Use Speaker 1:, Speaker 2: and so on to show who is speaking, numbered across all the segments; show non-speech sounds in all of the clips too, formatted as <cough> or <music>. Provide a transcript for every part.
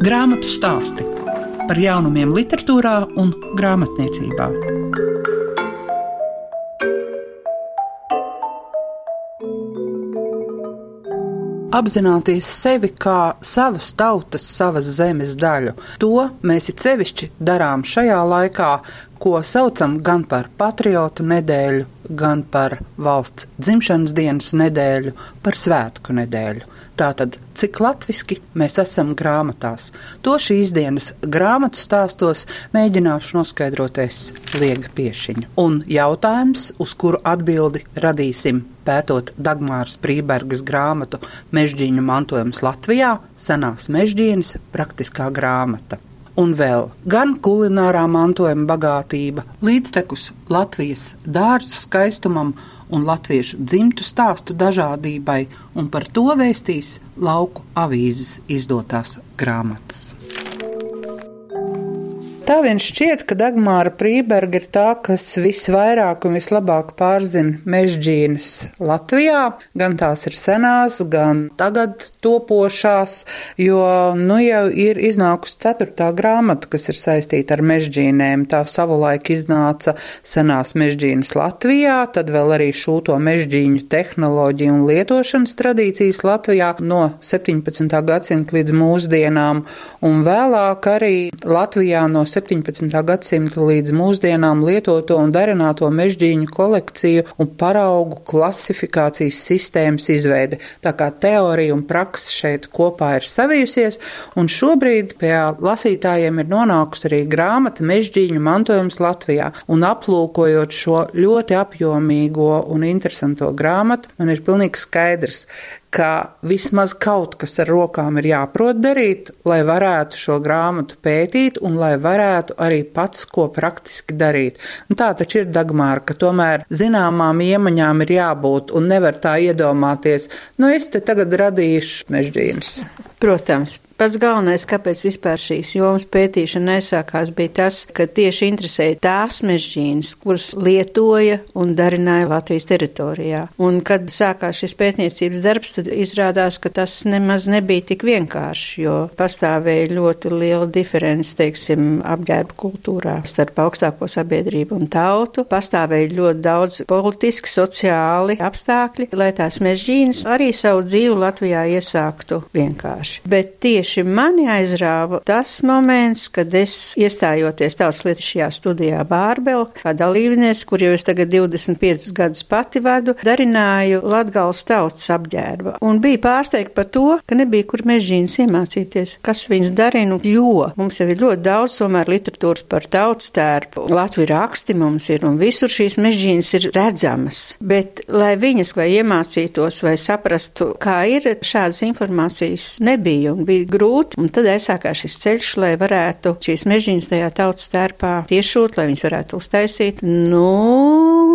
Speaker 1: Grāmatu stāsti par jaunumiem, literatūrā un grāmatniecībā. Apzināties sevi kā savas tautas, savas zemes daļu, to mēs it sevišķi darām šajā laikā, ko saucam gan par patriotu nedēļu, gan par valsts dzimšanas dienas nedēļu, par svētku nedēļu. Tātad, cik latviski mēs esam grāmatās, to šīs dienas grāmatu stāstos mēģināšu noskaidrot es liega piešiņu. Un jautājums, uz kuru atbildi radīsim pētot Dagmāras Prībergas grāmatu Mežģīņu mantojums Latvijā, senās mežģīnas praktiskā grāmata un vēl gan kulinārā mantojuma bagātība, līdztekus Latvijas dārzu skaistumam un latviešu dzimtu stāstu dažādībai, un par to vēstīs lauku avīzes izdotās grāmatas. Tā vien šķiet, ka Dagmāra Prīberga ir tā, kas visvairāk un vislabāk pārzina mežģīnas Latvijā. Gan tās ir senās, gan tagad topošās, jo nu jau ir iznākusi ceturtā grāmata, kas ir saistīta ar mežģīnēm. Tā savulaik iznāca senās mežģīnas Latvijā, tad vēl arī šūto mežģīņu tehnoloģiju un lietošanas tradīcijas Latvijā no 17. gadsimta līdz mūsdienām, un vēlāk arī Latvijā no 17. 17. gadsimta līdz mūsdienām lietoto un darināto mežģīņu kolekciju un paraugu klasifikācijas sistēmas izveide. Tā kā teorija un praksa šeit kopā ir savijusies, un šobrīd pie lasītājiem ir nonākusi arī grāmata Mežģīņu mantojums Latvijā, un aplūkojot šo ļoti apjomīgo un interesanto grāmatu, man ir pilnīgi skaidrs, ka vismaz kaut kas ar rokām ir jāprot darīt, lai varētu šo grāmatu pētīt un lai varētu arī pats ko praktiski darīt. Un tā taču ir Dagmāra, ka tomēr zināmām iemaņām ir jābūt un nevar tā iedomāties, nu es te tagad radīšu mežģīnas.
Speaker 2: Protams, pats galvenais, kāpēc vispār šīs jomas pētīšana aizsākās, bija tas, ka tieši interesēja tās mežģīnas, kuras lietoja un darināja Latvijas teritorijā. Un, kad sākās šis pētniecības darbs, tad izrādās, ka tas nemaz nebija tik vienkārši, jo pastāvēja ļoti liela diference, teiksim, apģērba kultūrā starp augstāko sabiedrību un tautu. Pastāvēja ļoti daudz politiski, sociāli apstākļi, lai tās mežģīnas arī savu dzīvi Latvijā iesāktu vienkārši vienkārši. Bet tieši mani aizrāva tas moments, kad es iestājoties tautas lietišķajā studijā Bārbel, kā dalībnieks, kur jau es tagad 25 gadus pati vadu, darināju Latgals tautas apģērba. Un bija pārsteigta par to, ka nebija kur mežģīnas iemācīties, kas viņas darina, jo mums jau ir ļoti daudz tomēr literatūras par tautas tērpu. Latviju raksti mums ir, un visur šīs mežģīnas ir redzamas. Bet, lai viņas vai iemācītos vai saprastu, kā ir šādas informācijas, nebija nebija un bija grūti. Un tad aizsākās šis ceļš, lai varētu šīs mežģīnas tajā tautas tērpā tiešūt, lai viņas varētu uztaisīt. Nu,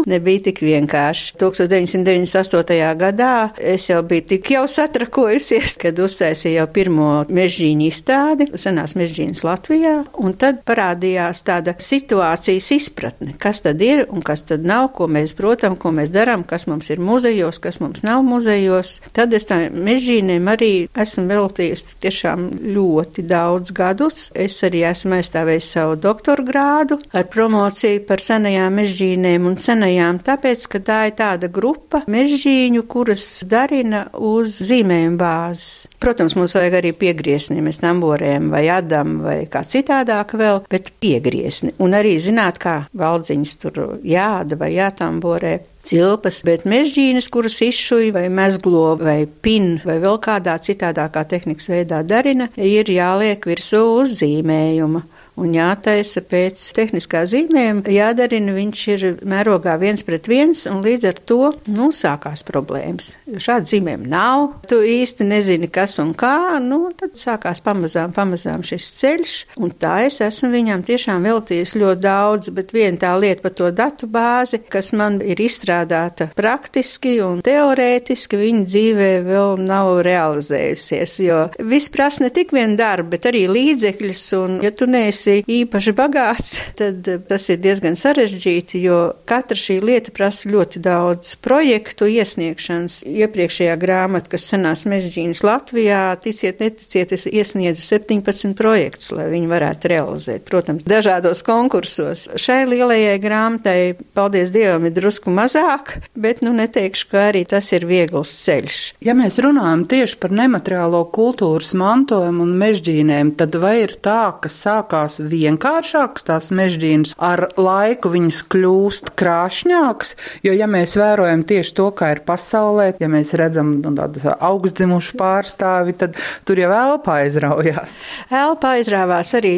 Speaker 2: nebija tik vienkārši. 1998. gadā es jau biju tik jau satrakojusies, kad uztaisīju jau pirmo mežģīņu izstādi, senās mežģīnas Latvijā, un tad parādījās tāda situācijas izpratne, kas tad ir un kas tad nav, ko mēs protam, ko mēs darām, kas mums ir muzejos, kas mums nav muzejos. Tad es tā mežģīniem arī esmu veltījusi tiešām ļoti daudz gadus. Es arī esmu aizstāvējis savu doktora grādu ar promociju par senajām mežģīnēm un senajām, tāpēc, ka tā ir tāda grupa mežģīņu, kuras darina uz zīmējumu bāzes. Protams, mums vajag arī piegriesni, mēs tamborējam vai adam vai kā citādāk vēl, bet piegriesni. Un arī zināt, kā valdziņas tur jāda vai jātamborē cilpas, bet mežģīnes, kuras izšuj vai mezglo vai pin vai vēl kādā citādākā tehnikas veidā darina, ir jāliek virsū uzzīmējuma un jātaisa pēc tehniskā zīmējuma. Jādarina viņš ir mērogā viens pret viens, un līdz ar to nu, sākās problēmas. Jo šādu zīmējumu nav, tu īsti nezini, kas un kā, nu, tad sākās pamazām, pamazām šis ceļš, un tā es esmu viņam tiešām veltījusi ļoti daudz, bet viena tā lieta par to datu bāzi, kas man ir izstrādāta praktiski un teorētiski, viņa dzīvē vēl nav realizējusies, jo viss prasa ne tik vien darbu, bet arī līdzekļus, un ja tu neesi neesi īpaši bagāts, <laughs> tad tas ir diezgan sarežģīti, jo katra šī lieta prasa ļoti daudz projektu iesniegšanas. Iepriekšējā grāmata, kas senās mežģīnas Latvijā, ticiet, neticiet, es iesniedzu 17 projektus, lai viņi varētu realizēt, protams, dažādos konkursos. Šai lielajai grāmatai, paldies Dievam, ir drusku mazāk, bet nu neteikšu, ka arī tas ir viegls ceļš.
Speaker 1: Ja mēs runājam tieši par nemateriālo kultūras mantojumu un mežģīnēm, tad vai ir tā, ka sākās vienkāršākas tās mežģīnas, ar laiku viņas kļūst krāšņākas, jo ja mēs vērojam tieši to, kā ir pasaulē, ja mēs redzam nu, tādus augstdzimušu pārstāvi, tad tur jau elpa aizraujās.
Speaker 2: Elpa aizrāvās arī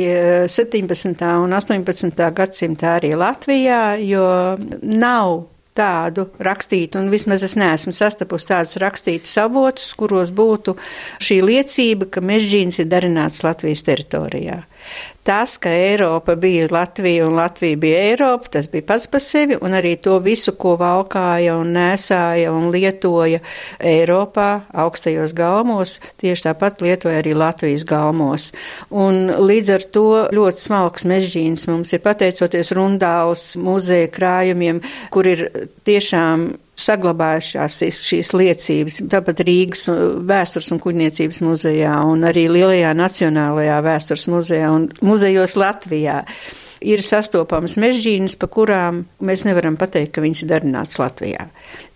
Speaker 2: 17. Eh, un 18. gadsimtā arī Latvijā, jo nav tādu rakstītu, un vismaz es neesmu sastapusi tādus rakstītus avotus, kuros būtu šī liecība, ka mežģīns ir darināts Latvijas teritorijā. Tas, ka Eiropa bija Latvija un Latvija bija Eiropa, tas bija pats par sevi, un arī to visu, ko valkāja un nesāja un lietoja Eiropā augstajos galmos, tieši tāpat lietoja arī Latvijas galmos. Un līdz ar to ļoti smalks mežģīns mums ir pateicoties Rundāls muzeja krājumiem, kur ir tiešām saglabājušās šīs liecības, tāpat Rīgas vēstures un kuģniecības muzejā un arī Lielajā Nacionālajā vēstures muzejā un muzejos Latvijā. Ir sastopamas mežģīnas, pa kurām mēs nevaram pateikt, ka viņas ir darināts Latvijā.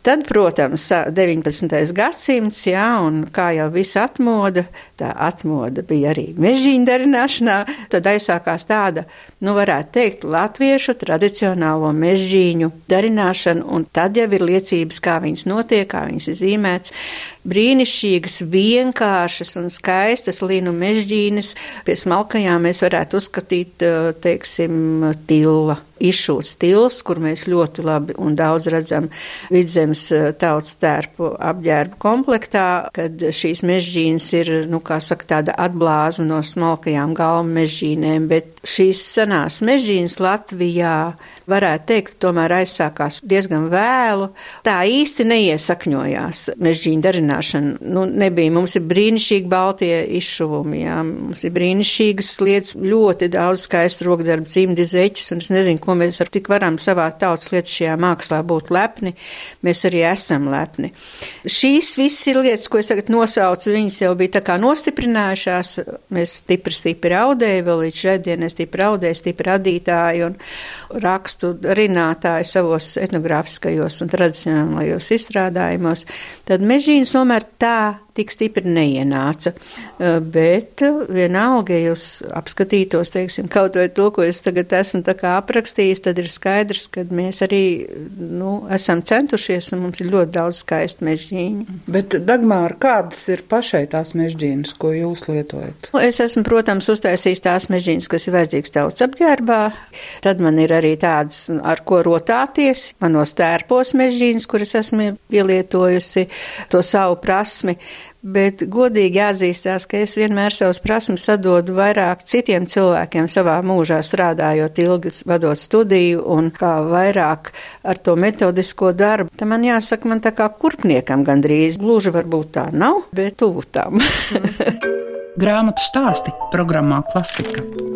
Speaker 2: Tad, protams, 19. gadsimts, jā, un kā jau viss atmoda, tā atmoda bija arī mežģīņa darināšanā, tad aizsākās tāda, nu, varētu teikt, latviešu tradicionālo mežģīņu darināšana, un tad jau ir liecības, kā viņas notiek, kā viņas ir zīmēts. Brīnišķīgas, vienkāršas un skaistas līnu mežģīnes, pie smalkajām mēs varētu uzskatīt, teiksim, tilla izšūts stils, kur mēs ļoti labi un daudz redzam vidzemes eh, tautas tērpu apģērbu komplektā, kad šīs mežģīnas ir, nu, kā saka, tāda atblāzma no smalkajām galmu mežģīnēm, bet šīs senās mežģīnas Latvijā varētu teikt, tomēr aizsākās diezgan vēlu. Tā īsti neiesakņojās mežģīņa darināšana. Nu, nebija. Mums ir brīnišķīgi baltie izšuvumi, jā. Mums ir brīnišķīgas lietas, ļoti daudz skaistu rokdarbu, dzimdi zeķis, un es nezinu, ko mēs ar tik varam savā tautas lietas šajā mākslā būt lepni. Mēs arī esam lepni. Šīs visas ir lietas, ko es tagad nosaucu, viņas jau bija tā kā nostiprinājušās. Mēs stipri, stipri audēju, vēl līdz šodienai stipri audēju, stipri radītāji un rakstu rinātāji savos etnogrāfiskajos un tradicionālajos izstrādājumos, tad mežģīns tomēr tā tik stipri neienāca. Eh, bet vienalga, ja jūs apskatītos, teiksim, kaut vai to, ko es tagad esmu tā kā aprakstījis, tad ir skaidrs, ka mēs arī, nu, esam centušies un mums ir ļoti daudz skaistu mežģīņu.
Speaker 1: Bet, Dagmāra, kādas ir pašai tās mežģīnas, ko jūs lietojat?
Speaker 2: Nu, es esmu, protams, uztaisījis tās mežģīnas, kas ir vajadzīgas tautas apģērbā. Tad man ir arī tādas, ar ko rotāties, manos tērpos mežģīnas, kuras esmu pielietojusi to savu prasmi. Bet godīgi jāatzīstās, ka es vienmēr savus prasmes sadodu vairāk citiem cilvēkiem savā mūžā strādājot ilgi, vadot studiju un kā vairāk ar to metodisko darbu. Te man jāsaka, man tā kā kurpniekam gandrīz, gluži varbūt tā nav, bet tuvu tam. <laughs>
Speaker 1: Grāmatu stāsti programmā Klasika.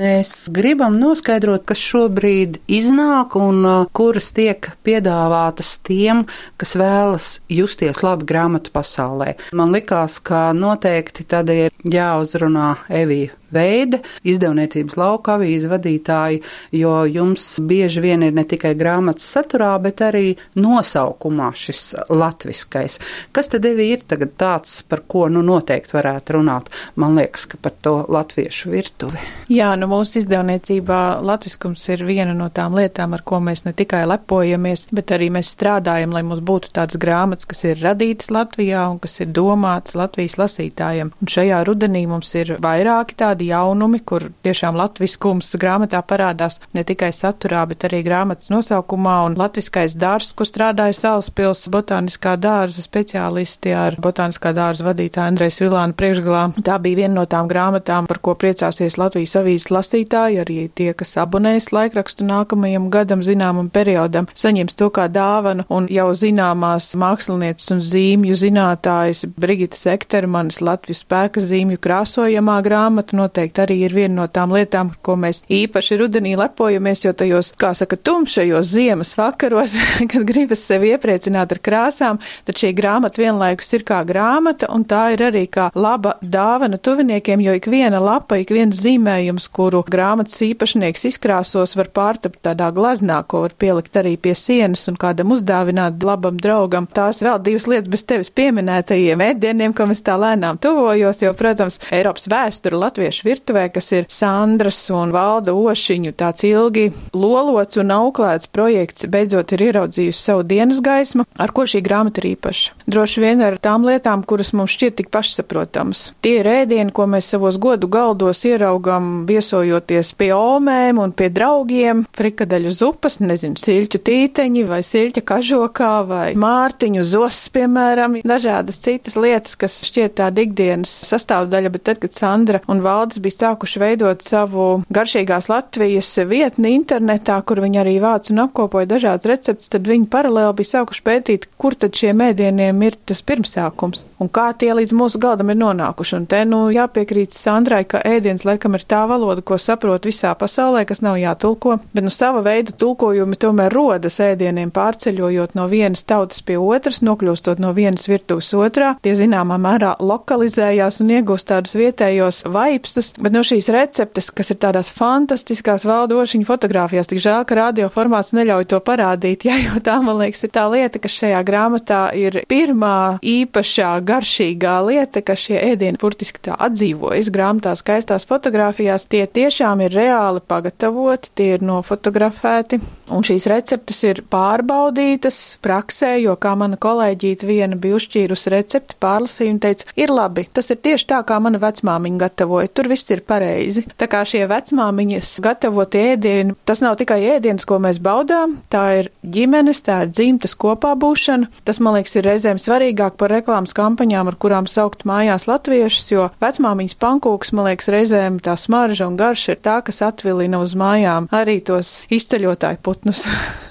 Speaker 1: Mēs gribam noskaidrot, kas šobrīd iznāk un uh, kuras tiek piedāvātas tiem, kas vēlas justies labi grāmatu pasaulē. Man likās, ka noteikti tad ir jāuzrunā Evija veida izdevniecības lauka avīzu vadītāji, jo jums bieži vien ir ne tikai grāmatas saturā, bet arī nosaukumā šis latviskais. Kas tad Evi ir tagad tāds, par ko nu noteikti varētu runāt? Man liekas, ka par to latviešu virtuvi.
Speaker 3: Jā, nu mūsu izdevniecībā latviskums ir viena no tām lietām, ar ko mēs ne tikai lepojamies, bet arī mēs strādājam, lai mums būtu tādas grāmatas, kas ir radītas Latvijā un kas ir domātas Latvijas lasītājiem. Un šajā rudenī mums ir vairāki tādi tādi jaunumi, kur tiešām latviskums grāmatā parādās ne tikai saturā, bet arī grāmatas nosaukumā un latviskais dārs, kur strādāja Salaspils botāniskā dārza speciālisti ar botāniskā dārza vadītāju Andrēs Vilānu priekšgalā. Tā bija viena no tām grāmatām, par ko priecāsies Latvijas avīzes lasītāji, arī tie, kas abonēs laikrakstu nākamajam gadam zināmam periodam, saņems to kā dāvanu un jau zināmās mākslinieces un zīmju zinātājas Brigita Sektermanis Latvijas spēka zīmju krāsojamā grāmata noteikti arī ir viena no tām lietām, ko mēs īpaši rudenī lepojamies, jo tajos, kā saka, tumšajos ziemas vakaros, <laughs> kad gribas sevi iepriecināt ar krāsām, tad šī grāmata vienlaikus ir kā grāmata, un tā ir arī kā laba dāvana tuviniekiem, jo ik viena lapa, ik viens zīmējums, kuru grāmatas īpašnieks izkrāsos, var pārtapt tādā glaznā, ko var pielikt arī pie sienas un kādam uzdāvināt labam draugam. Tās vēl divas lietas bez tevis pieminētajiem ēdieniem, ko mēs tā lēnām tuvojos, jo, protams, Eiropas vēsture latviešu virtuvē, kas ir Sandras un Valda Ošiņu tāds ilgi lolots un auklēts projekts, beidzot ir ieraudzījusi savu dienas gaismu, ar ko šī grāmata ir īpaša. Droši vien ar tām lietām, kuras mums šķiet tik pašsaprotamas. Tie ir ēdieni, ko mēs savos godu galdos ieraugam viesojoties pie omēm un pie draugiem, frikadeļu zupas, nezinu, siļķu tīteņi vai siļķa kažokā vai mārtiņu zos, piemēram, dažādas citas lietas, kas šķiet tāda ikdienas sastāvdaļa, bet tad, kad Sandra un Valdis bija sākuši veidot savu garšīgās Latvijas vietni internetā, kur viņi arī vāc un apkopoja dažādas receptes, tad viņi paralēli bija sākuši pētīt, kur tad šiem ēdieniem ir tas pirmsākums un kā tie līdz mūsu galdam ir nonākuši. Un te, nu, jāpiekrīt Sandrai, ka ēdiens laikam ir tā valoda, ko saprot visā pasaulē, kas nav jātulko, bet nu sava veida tulkojumi tomēr rodas ēdieniem pārceļojot no vienas tautas pie otras, nokļūstot no vienas virtuves otrā. Tie zināmā mērā lokalizējās un iegūst tādus vietējos vaipstus, bet no šīs receptes, kas ir tādās fantastiskās valdošiņu fotografijās, tik žēl, ka radio formāts neļauj to parādīt, <laughs> jā, jo tā, man liekas, ir tā lieta, kas šajā grāmatā ir pirmā īpašā garšīgā lieta, ka šie ēdieni burtiski tā atdzīvojas grāmatā skaistās fotografijās. Tie tiešām ir reāli pagatavoti, tie ir nofotografēti, un šīs receptes ir pārbaudītas praksē, jo kā mana kolēģīte viena bija uzšķīrusi recepti, pārlasīja un teica, ir labi, tas ir tieši tā, kā mana vecmāmiņa gatavoja, tur viss ir pareizi. Tā kā šie vecmāmiņas gatavotie ēdieni, tas nav tikai ēdienas, ko mēs baudām, tā ir ģimenes, tā ir dzimtas kopā būšana. Tas, man liekas, ir reizēm svarīgāk par reklāmas kampaņām, ar kurām saukt mājās latviešus, jo vecmāmiņas pankūks, man liekas, reizēm tā smarža un garša ir tā, kas atvilina uz mājām arī tos izceļotāju putnus.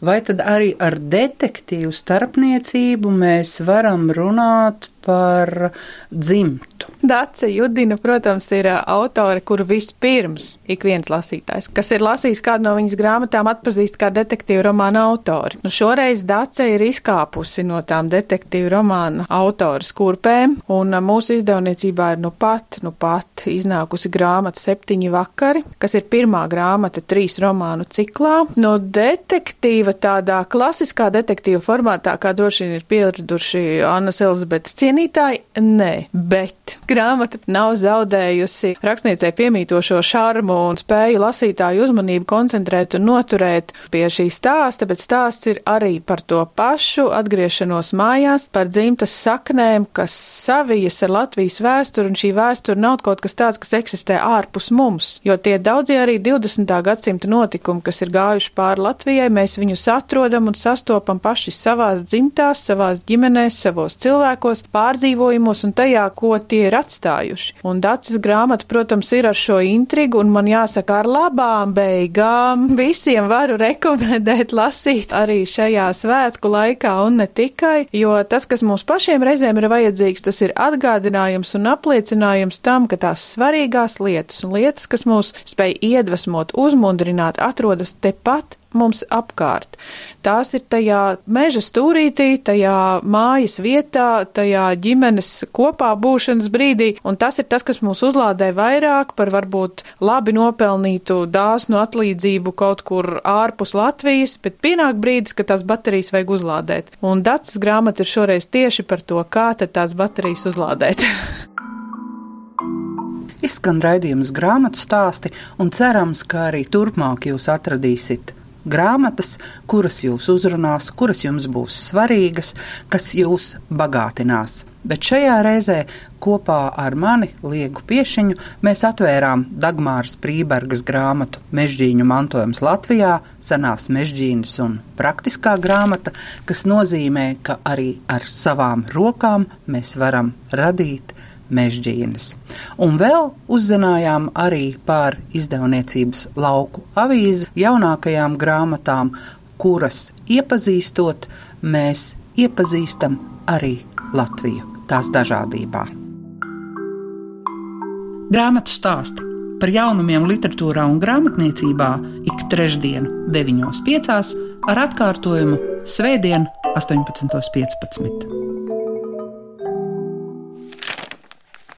Speaker 1: Vai tad arī ar detektīvu starpniecību mēs varam runāt par dzimtu.
Speaker 3: Dace Judina, protams, ir autore, kuru vispirms ik viens lasītājs, kas ir lasījis kādu no viņas grāmatām, atpazīst kā detektīvu romānu autori. Nu, šoreiz Dace ir izkāpusi no tām detektīvu romānu autoras kurpēm, un mūsu izdevniecībā ir nu pat, nu pat iznākusi grāmata Septiņi vakari, kas ir pirmā grāmata trīs romānu ciklā. No detektīva tādā klasiskā detektīva formātā, kā droši vien ir pieraduši Annas Elizabetes cienītāji, nē, bet grāmata nav zaudējusi rakstniecei piemītošo šarmu un spēju lasītāju uzmanību koncentrēt un noturēt pie šī stāsta, bet stāsts ir arī par to pašu atgriešanos mājās, par dzimtas saknēm, kas savijas ar Latvijas vēsturi, un šī vēsture nav kaut kas tāds, kas eksistē ārpus mums, jo tie daudzie arī 20. gadsimta notikumi, kas ir gājuši pāri Latvijai, mēs viņus atrodam un sastopam paši savās dzimtās, savās ģimenēs, savos cilvēkos, pārdzīvojumos un tajā, ko tie ir atstājuši. Un Dācis grāmata, protams, ir ar šo intrigu, un man jāsaka, ar labām beigām <laughs> visiem varu rekomendēt lasīt arī šajā svētku laikā, un ne tikai, jo tas, kas mums pašiem reizēm ir vajadzīgs, tas ir atgādinājums un apliecinājums tam, ka tās svarīgās lietas un lietas, kas mūs spēj iedvesmot, uzmundrināt, atrodas tepat mums apkārt. Tās ir tajā meža stūrītī, tajā mājas vietā, tajā ģimenes kopā būšanas brīdī, un tas ir tas, kas mūs uzlādē vairāk par varbūt labi nopelnītu dāsnu atlīdzību kaut kur ārpus Latvijas, bet pienāk brīdis, ka tās baterijas vajag uzlādēt. Un Dats grāmata ir šoreiz tieši par to, kā tad tās baterijas uzlādēt.
Speaker 1: Izskan raidījums grāmatu stāsti, un cerams, ka arī turpmāk jūs atradīsiet grāmatas, kuras jūs uzrunās, kuras jums būs svarīgas, kas jūs bagātinās. Bet šajā reizē kopā ar mani, Liegu Piešiņu, mēs atvērām Dagmāras Prībergas grāmatu Mežģīņu mantojums Latvijā, senās mežģīnas un praktiskā grāmata, kas nozīmē, ka arī ar savām rokām mēs varam radīt mežģīnas. Un vēl uzzinājām arī par izdevniecības lauku avīzi jaunākajām grāmatām, kuras iepazīstot, mēs iepazīstam arī Latviju tās dažādībā. Grāmatu stāsti par jaunumiem literatūrā un grāmatniecībā ik trešdienu, 9.5. ar atkārtojumu Svētdien, 18.15.